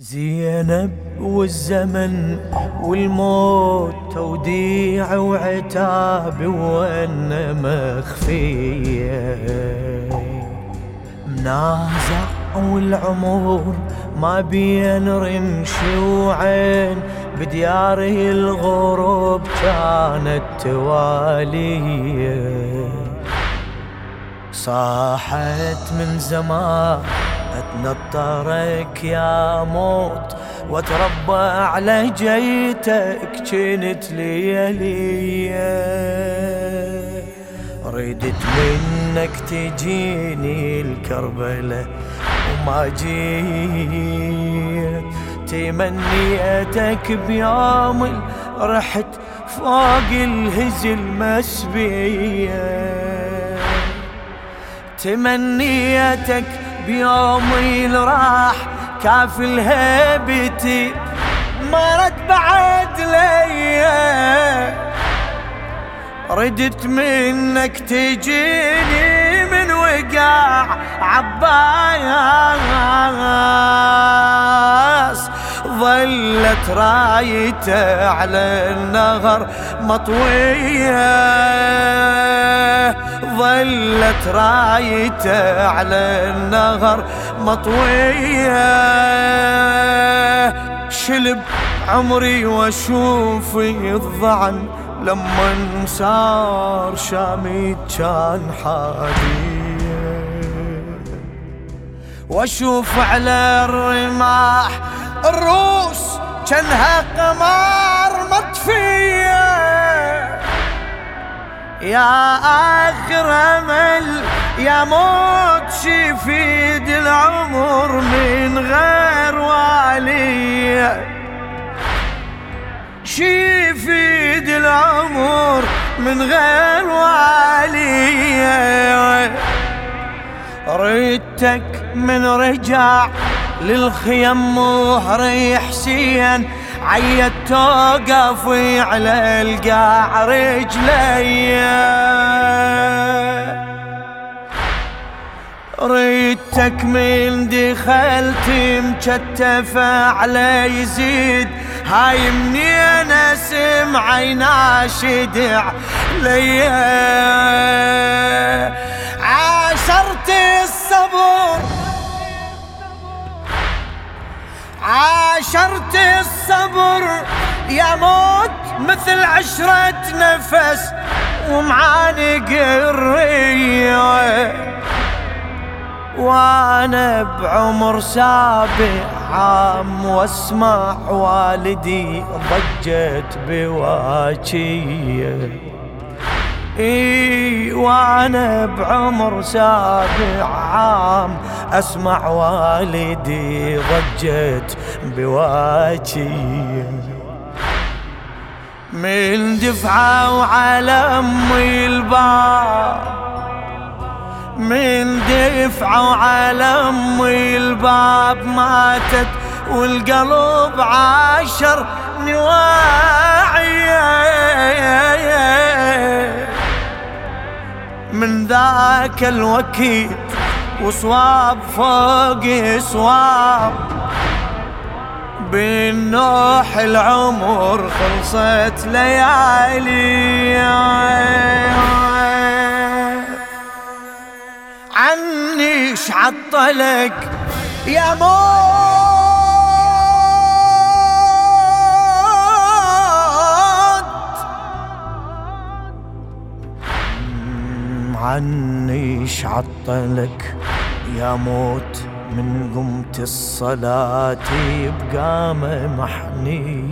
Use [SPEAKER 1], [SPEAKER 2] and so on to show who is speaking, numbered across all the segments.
[SPEAKER 1] زينب والزمن والموت توديع وعتاب وأن مخفية. منازع والعمر ما بين رمش وعين بديار الغروب كانت توالية. صاحت من زمان اتنطرك يا موت واتربى على جيتك كنت ليلي ردت منك تجيني الكربلة وما جيت. تمنيتك بيوم رحت فوق الهزل مسبيه تمنيتك بيومي راح كاف الهيبتي مرت بعد ليا ردت منك تجيني من وقع عباس ظلت رايته على النهر مطوية. ظلت رايته على النهر مطويه شلب عمري واشوف الضعن لما صار شامي كان حادي. واشوف على الرماح الروس كانها قمار يا آخر أمل يا موت شفيد العمر من غير والي. شفيد العمر من غير والي. ريتك من رجع للخيم مهري حسين عيت توقف على القاع رجلي. ريتك من دخلت مكتفة على يزيد. هاي منين اسمع يناشد عليا عاشرت الصبر. عاشرت الصبر. يا موت مثل عشرة نفس ومعانق الرية وأنا بعمر سابع عام وأسمع والدي ضجت بواجية. إي وأنا بعمر سابع عام. أسمع والدي ضجت بواجي من دفعة وعلى أمي الباب. من دفعة وعلى أمي الباب ماتت والقلب عاشر نواعي. من ذاك الوكيد وصواب فوق صواب. بالنوح العمر خلصت ليالي. عني شعطلك يا موت عطلك يا موت من قمت الصلاة بقامة محني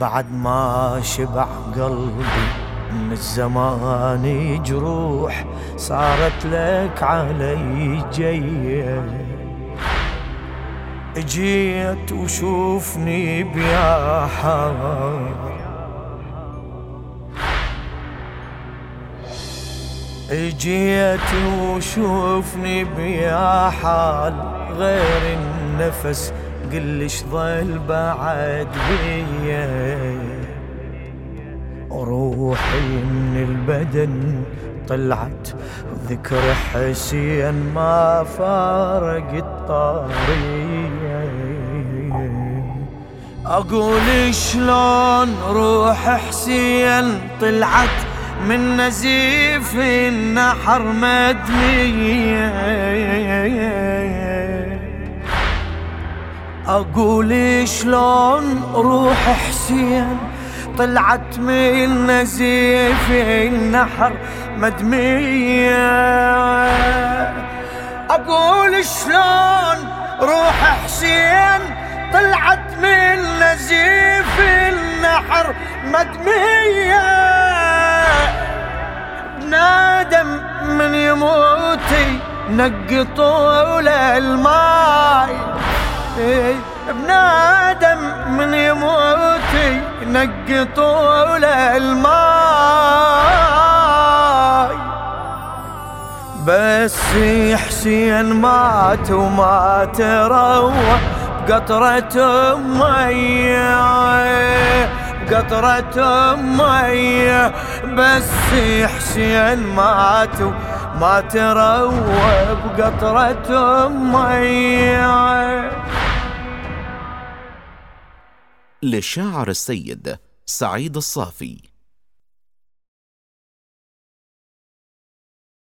[SPEAKER 1] بعد ما شبع قلبي من الزمان جروح صارت لك علي جية. جيت وشوفني بيا حار اجيت وشوفني بيا حال غير النفس قلش ظل بعد بيا؟ روحي من البدن طلعت ذكر حسين ما فارق الطريق أقول شلون روح حسين طلعت؟ من نزيف النحر مدمية. أقول شلون روح حسين طلعت من نزيف النحر مدمية؟ أقول شلون روح حسين طلعت من نزيف النحر مدمية؟ نقي طول الماي إيه، بنادم من يموتي. نقي طول الماي بس حسين مات وما تروى. قطرة مي قطرة مي بس حسين مات ما تروى بقطرة مي
[SPEAKER 2] للشاعر السيد سعيد الصافي.